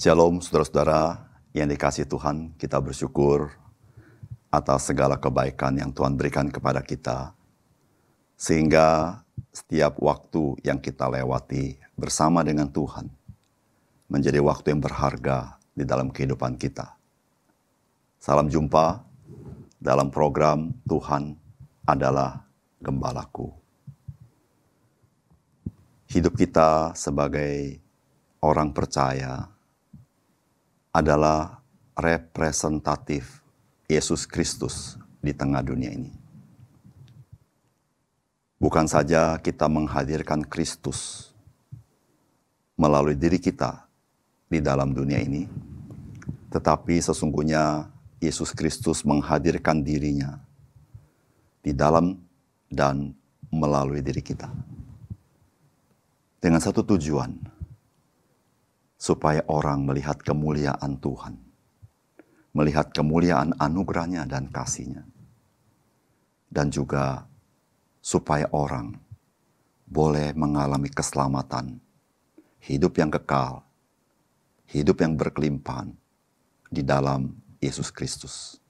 Shalom saudara-saudara yang dikasih Tuhan, kita bersyukur atas segala kebaikan yang Tuhan berikan kepada kita. Sehingga setiap waktu yang kita lewati bersama dengan Tuhan menjadi waktu yang berharga di dalam kehidupan kita. Salam jumpa dalam program Tuhan adalah Gembalaku. Hidup kita sebagai orang percaya adalah representatif Yesus Kristus di tengah dunia ini. Bukan saja kita menghadirkan Kristus melalui diri kita di dalam dunia ini, tetapi sesungguhnya Yesus Kristus menghadirkan dirinya di dalam dan melalui diri kita. Dengan satu tujuan, supaya orang melihat kemuliaan Tuhan, melihat kemuliaan anugerahnya dan kasihnya. Dan juga supaya orang boleh mengalami keselamatan, hidup yang kekal, hidup yang berkelimpahan di dalam Yesus Kristus.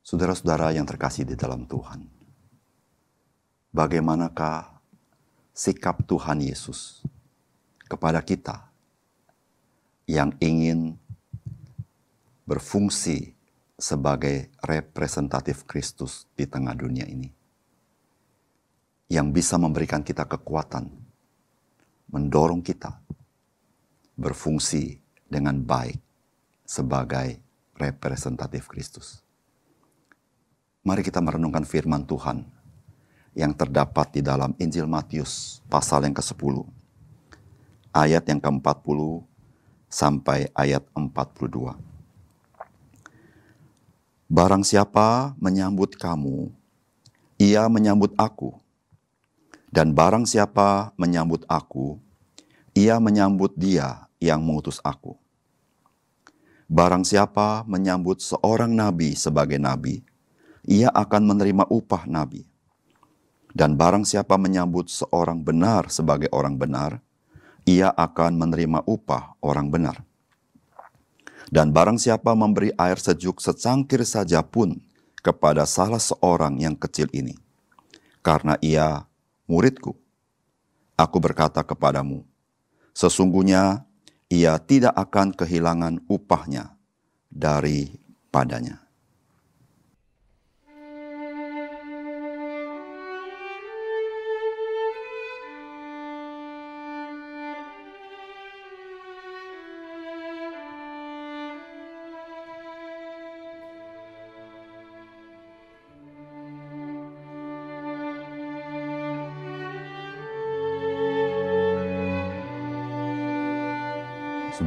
Saudara-saudara yang terkasih di dalam Tuhan, bagaimanakah sikap Tuhan Yesus kepada kita yang ingin berfungsi sebagai representatif Kristus di tengah dunia ini. Yang bisa memberikan kita kekuatan, mendorong kita berfungsi dengan baik sebagai representatif Kristus. Mari kita merenungkan firman Tuhan yang terdapat di dalam Injil Matius pasal yang ke-10 ayat yang ke-40 sampai ayat 42. Barang siapa menyambut kamu, ia menyambut aku. Dan barang siapa menyambut aku, ia menyambut dia yang mengutus aku. Barang siapa menyambut seorang nabi sebagai nabi, ia akan menerima upah nabi. Dan barang siapa menyambut seorang benar sebagai orang benar, ia akan menerima upah orang benar. Dan barang siapa memberi air sejuk secangkir saja pun kepada salah seorang yang kecil ini, karena ia muridku, aku berkata kepadamu, sesungguhnya ia tidak akan kehilangan upahnya daripadanya.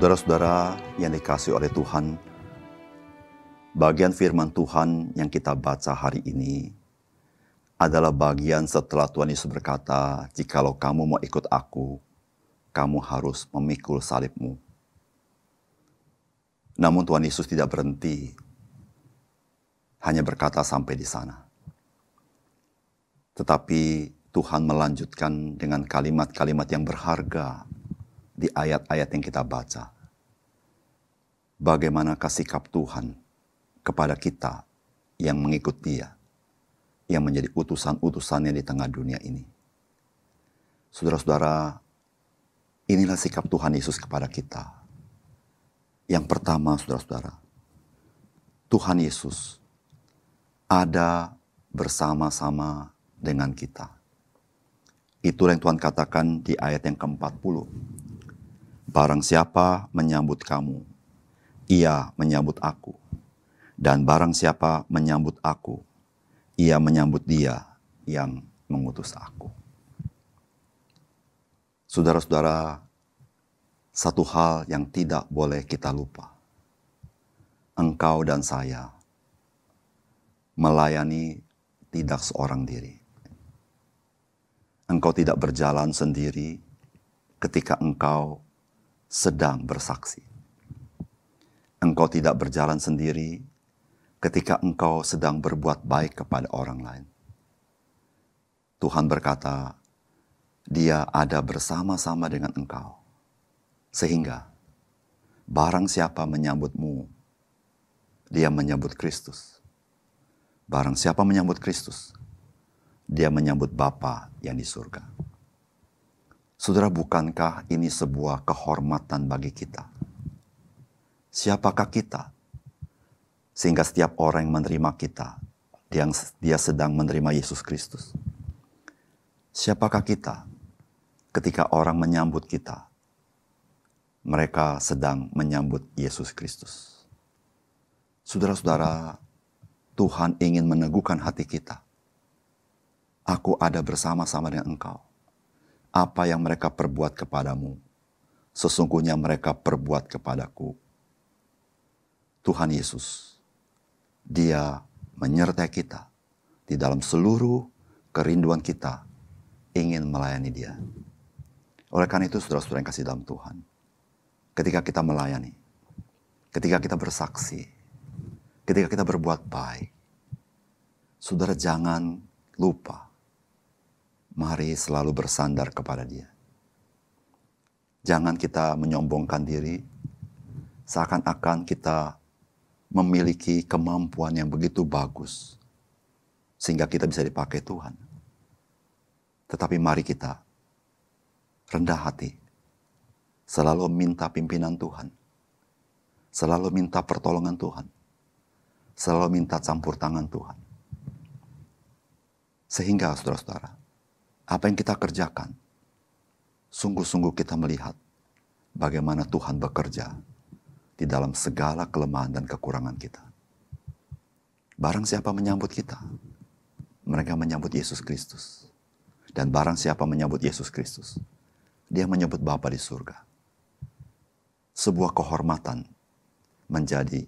Saudara-saudara yang dikasih oleh Tuhan, bagian firman Tuhan yang kita baca hari ini adalah bagian setelah Tuhan Yesus berkata, "Jikalau kamu mau ikut aku, kamu harus memikul salibmu." Namun Tuhan Yesus tidak berhenti hanya berkata sampai di sana. Tetapi Tuhan melanjutkan dengan kalimat-kalimat yang berharga di ayat-ayat yang kita baca. Bagaimana sikap Tuhan kepada kita yang mengikut dia, yang menjadi utusan-utusannya di tengah dunia ini. Saudara-saudara, inilah sikap Tuhan Yesus kepada kita. Yang pertama, saudara-saudara, Tuhan Yesus ada bersama-sama dengan kita. Itulah yang Tuhan katakan di ayat yang ke-40 Barang siapa menyambut kamu, ia menyambut aku. Dan barang siapa menyambut aku, ia menyambut dia yang mengutus aku. Saudara-saudara, satu hal yang tidak boleh kita lupa. Engkau dan saya melayani tidak seorang diri. Engkau tidak berjalan sendiri ketika engkau sedang bersaksi. Engkau tidak berjalan sendiri ketika engkau sedang berbuat baik kepada orang lain. Tuhan berkata, Dia ada bersama-sama dengan engkau, sehingga barang siapa menyambutmu, dia menyambut Kristus. Barang siapa menyambut Kristus, dia menyambut Bapa yang di surga. Saudara, bukankah ini sebuah kehormatan bagi kita? Siapakah kita? Sehingga setiap orang yang menerima kita, dia, dia sedang menerima Yesus Kristus. Siapakah kita ketika orang menyambut kita? Mereka sedang menyambut Yesus Kristus. Saudara-saudara, Tuhan ingin meneguhkan hati kita. Aku ada bersama-sama dengan engkau apa yang mereka perbuat kepadamu, sesungguhnya mereka perbuat kepadaku. Tuhan Yesus, Dia menyertai kita di dalam seluruh kerinduan kita ingin melayani Dia. Oleh karena itu, saudara-saudara yang kasih dalam Tuhan, ketika kita melayani, ketika kita bersaksi, ketika kita berbuat baik, saudara jangan lupa mari selalu bersandar kepada Dia. Jangan kita menyombongkan diri, seakan-akan kita memiliki kemampuan yang begitu bagus, sehingga kita bisa dipakai Tuhan. Tetapi mari kita rendah hati, selalu minta pimpinan Tuhan, selalu minta pertolongan Tuhan, selalu minta campur tangan Tuhan. Sehingga saudara-saudara, apa yang kita kerjakan, sungguh-sungguh kita melihat bagaimana Tuhan bekerja di dalam segala kelemahan dan kekurangan kita. Barang siapa menyambut kita, mereka menyambut Yesus Kristus. Dan barang siapa menyambut Yesus Kristus, dia menyebut Bapa di surga. Sebuah kehormatan menjadi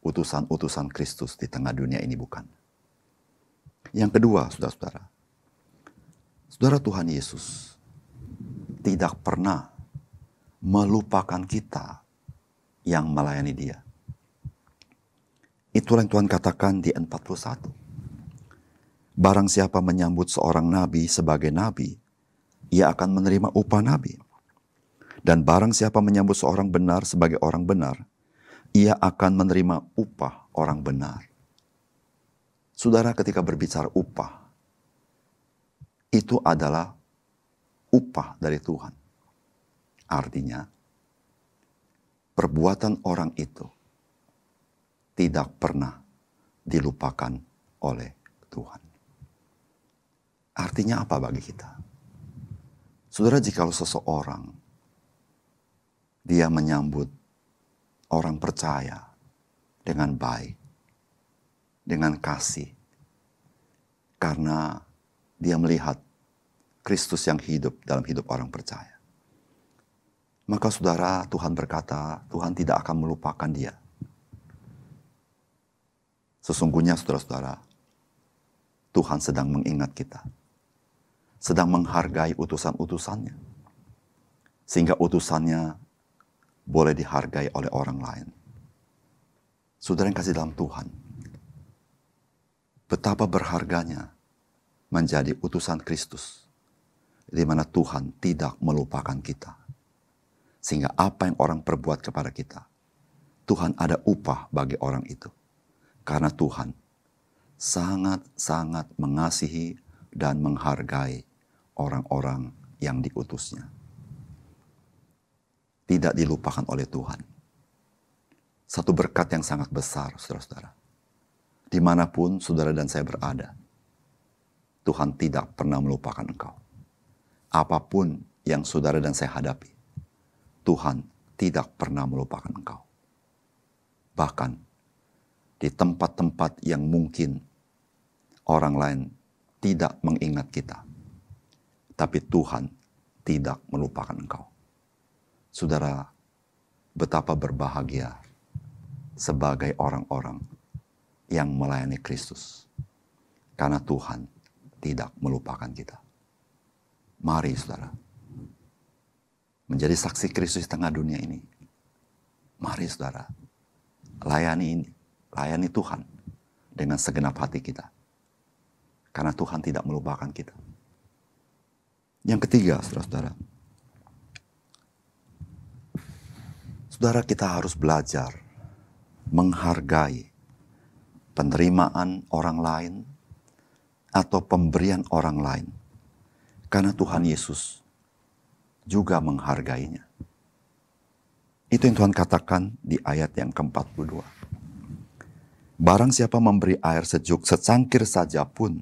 utusan-utusan Kristus di tengah dunia ini bukan. Yang kedua, saudara-saudara, Saudara Tuhan Yesus tidak pernah melupakan kita yang melayani dia. Itulah yang Tuhan katakan di 41. Barang siapa menyambut seorang nabi sebagai nabi, ia akan menerima upah nabi. Dan barang siapa menyambut seorang benar sebagai orang benar, ia akan menerima upah orang benar. Saudara ketika berbicara upah, itu adalah upah dari Tuhan. Artinya, perbuatan orang itu tidak pernah dilupakan oleh Tuhan. Artinya apa bagi kita? Saudara, jika seseorang dia menyambut orang percaya dengan baik, dengan kasih, karena dia melihat Kristus yang hidup dalam hidup orang percaya. Maka saudara, Tuhan berkata, Tuhan tidak akan melupakan dia. Sesungguhnya saudara-saudara, Tuhan sedang mengingat kita. Sedang menghargai utusan-utusannya. Sehingga utusannya boleh dihargai oleh orang lain. Saudara yang kasih dalam Tuhan, betapa berharganya menjadi utusan Kristus, di mana Tuhan tidak melupakan kita. Sehingga apa yang orang perbuat kepada kita, Tuhan ada upah bagi orang itu. Karena Tuhan sangat-sangat mengasihi dan menghargai orang-orang yang diutusnya. Tidak dilupakan oleh Tuhan. Satu berkat yang sangat besar, saudara-saudara. Di mana pun saudara dan saya berada, Tuhan tidak pernah melupakan engkau. Apa pun yang saudara dan saya hadapi, Tuhan tidak pernah melupakan engkau. Bahkan di tempat-tempat yang mungkin orang lain tidak mengingat kita, tapi Tuhan tidak melupakan engkau. saudara, betapa berbahagia sebagai orang-orang yang melayani Kristus. Karena Tuhan tidak melupakan kita. Mari saudara, menjadi saksi Kristus di tengah dunia ini. Mari saudara, layani ini, layani Tuhan dengan segenap hati kita. Karena Tuhan tidak melupakan kita. Yang ketiga, saudara-saudara. Saudara kita harus belajar menghargai penerimaan orang lain atau pemberian orang lain. Karena Tuhan Yesus juga menghargainya. Itu yang Tuhan katakan di ayat yang ke-42. Barang siapa memberi air sejuk secangkir saja pun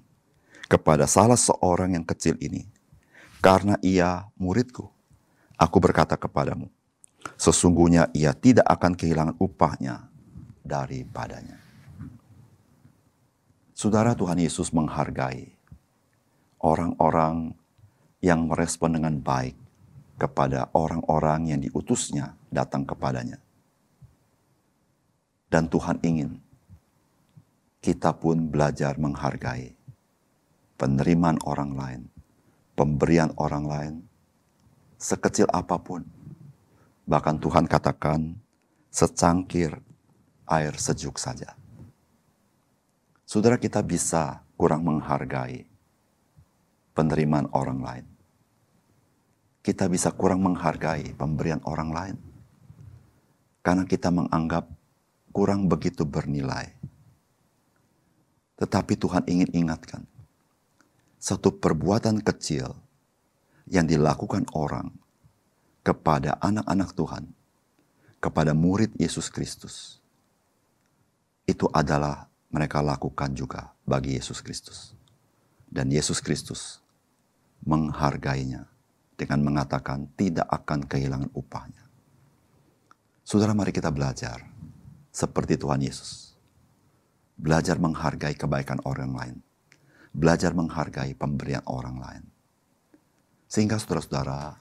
kepada salah seorang yang kecil ini, karena ia muridku, aku berkata kepadamu, sesungguhnya ia tidak akan kehilangan upahnya daripadanya. Saudara Tuhan Yesus menghargai orang-orang yang merespon dengan baik kepada orang-orang yang diutusnya datang kepadanya. Dan Tuhan ingin kita pun belajar menghargai penerimaan orang lain, pemberian orang lain, sekecil apa pun. Bahkan Tuhan katakan secangkir air sejuk saja saudara kita bisa kurang menghargai penerimaan orang lain. Kita bisa kurang menghargai pemberian orang lain. Karena kita menganggap kurang begitu bernilai. Tetapi Tuhan ingin ingatkan, satu perbuatan kecil yang dilakukan orang kepada anak-anak Tuhan, kepada murid Yesus Kristus, itu adalah mereka lakukan juga bagi Yesus Kristus. Dan Yesus Kristus menghargainya dengan mengatakan tidak akan kehilangan upahnya. Saudara mari kita belajar seperti Tuhan Yesus. Belajar menghargai kebaikan orang lain. Belajar menghargai pemberian orang lain. Sehingga saudara-saudara,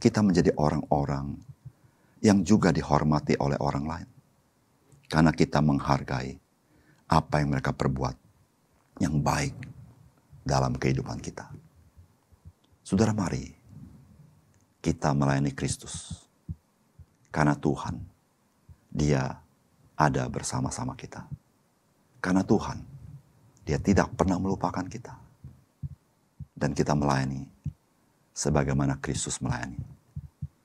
kita menjadi orang-orang yang juga dihormati oleh orang lain. Karena kita menghargai apa yang mereka perbuat yang baik dalam kehidupan kita. Saudara mari kita melayani Kristus. Karena Tuhan, dia ada bersama-sama kita. Karena Tuhan, dia tidak pernah melupakan kita. Dan kita melayani sebagaimana Kristus melayani.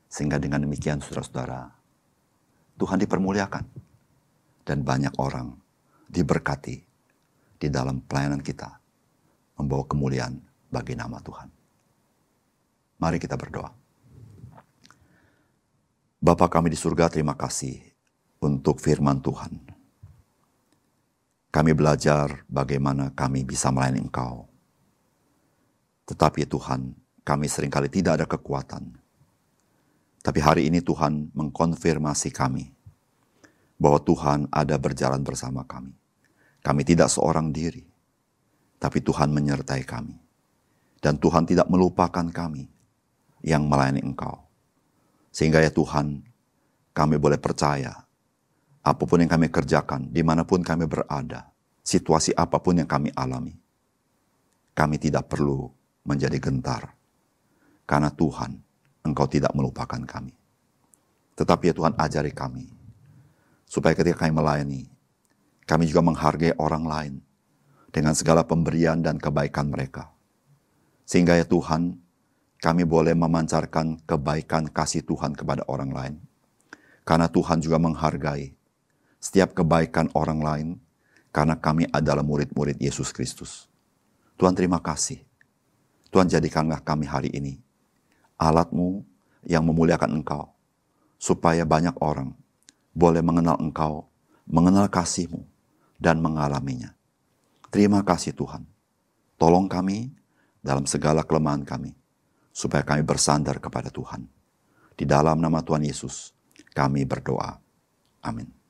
Sehingga dengan demikian saudara-saudara, Tuhan dipermuliakan. Dan banyak orang diberkati di dalam pelayanan kita, membawa kemuliaan bagi nama Tuhan. Mari kita berdoa. Bapa kami di surga, terima kasih untuk firman Tuhan. Kami belajar bagaimana kami bisa melayani Engkau. Tetapi Tuhan, kami sering kali tidak ada kekuatan. Tapi hari ini Tuhan mengkonfirmasi kami bahwa Tuhan ada berjalan bersama kami. Kami tidak seorang diri, tapi Tuhan menyertai kami. Dan Tuhan tidak melupakan kami yang melayani Engkau. Sehingga ya Tuhan, kami boleh percaya apa pun yang kami kerjakan, di mana pun kami berada, situasi apa pun yang kami alami, kami tidak perlu menjadi gentar. Karena Tuhan, Engkau tidak melupakan kami. Tetapi ya Tuhan ajari kami, supaya ketika kami melayani, kami juga menghargai orang lain dengan segala pemberian dan kebaikan mereka. Sehingga ya Tuhan, kami boleh memancarkan kebaikan kasih Tuhan kepada orang lain. Karena Tuhan juga menghargai setiap kebaikan orang lain karena kami adalah murid-murid Yesus Kristus. Tuhan terima kasih. Tuhan jadikanlah kami hari ini alatmu yang memuliakan engkau. Supaya banyak orang boleh mengenal engkau, mengenal kasihmu, dan mengalaminya. Terima kasih Tuhan. Tolong kami dalam segala kelemahan kami, supaya kami bersandar kepada Tuhan. Di dalam nama Tuhan Yesus, kami berdoa. Amin.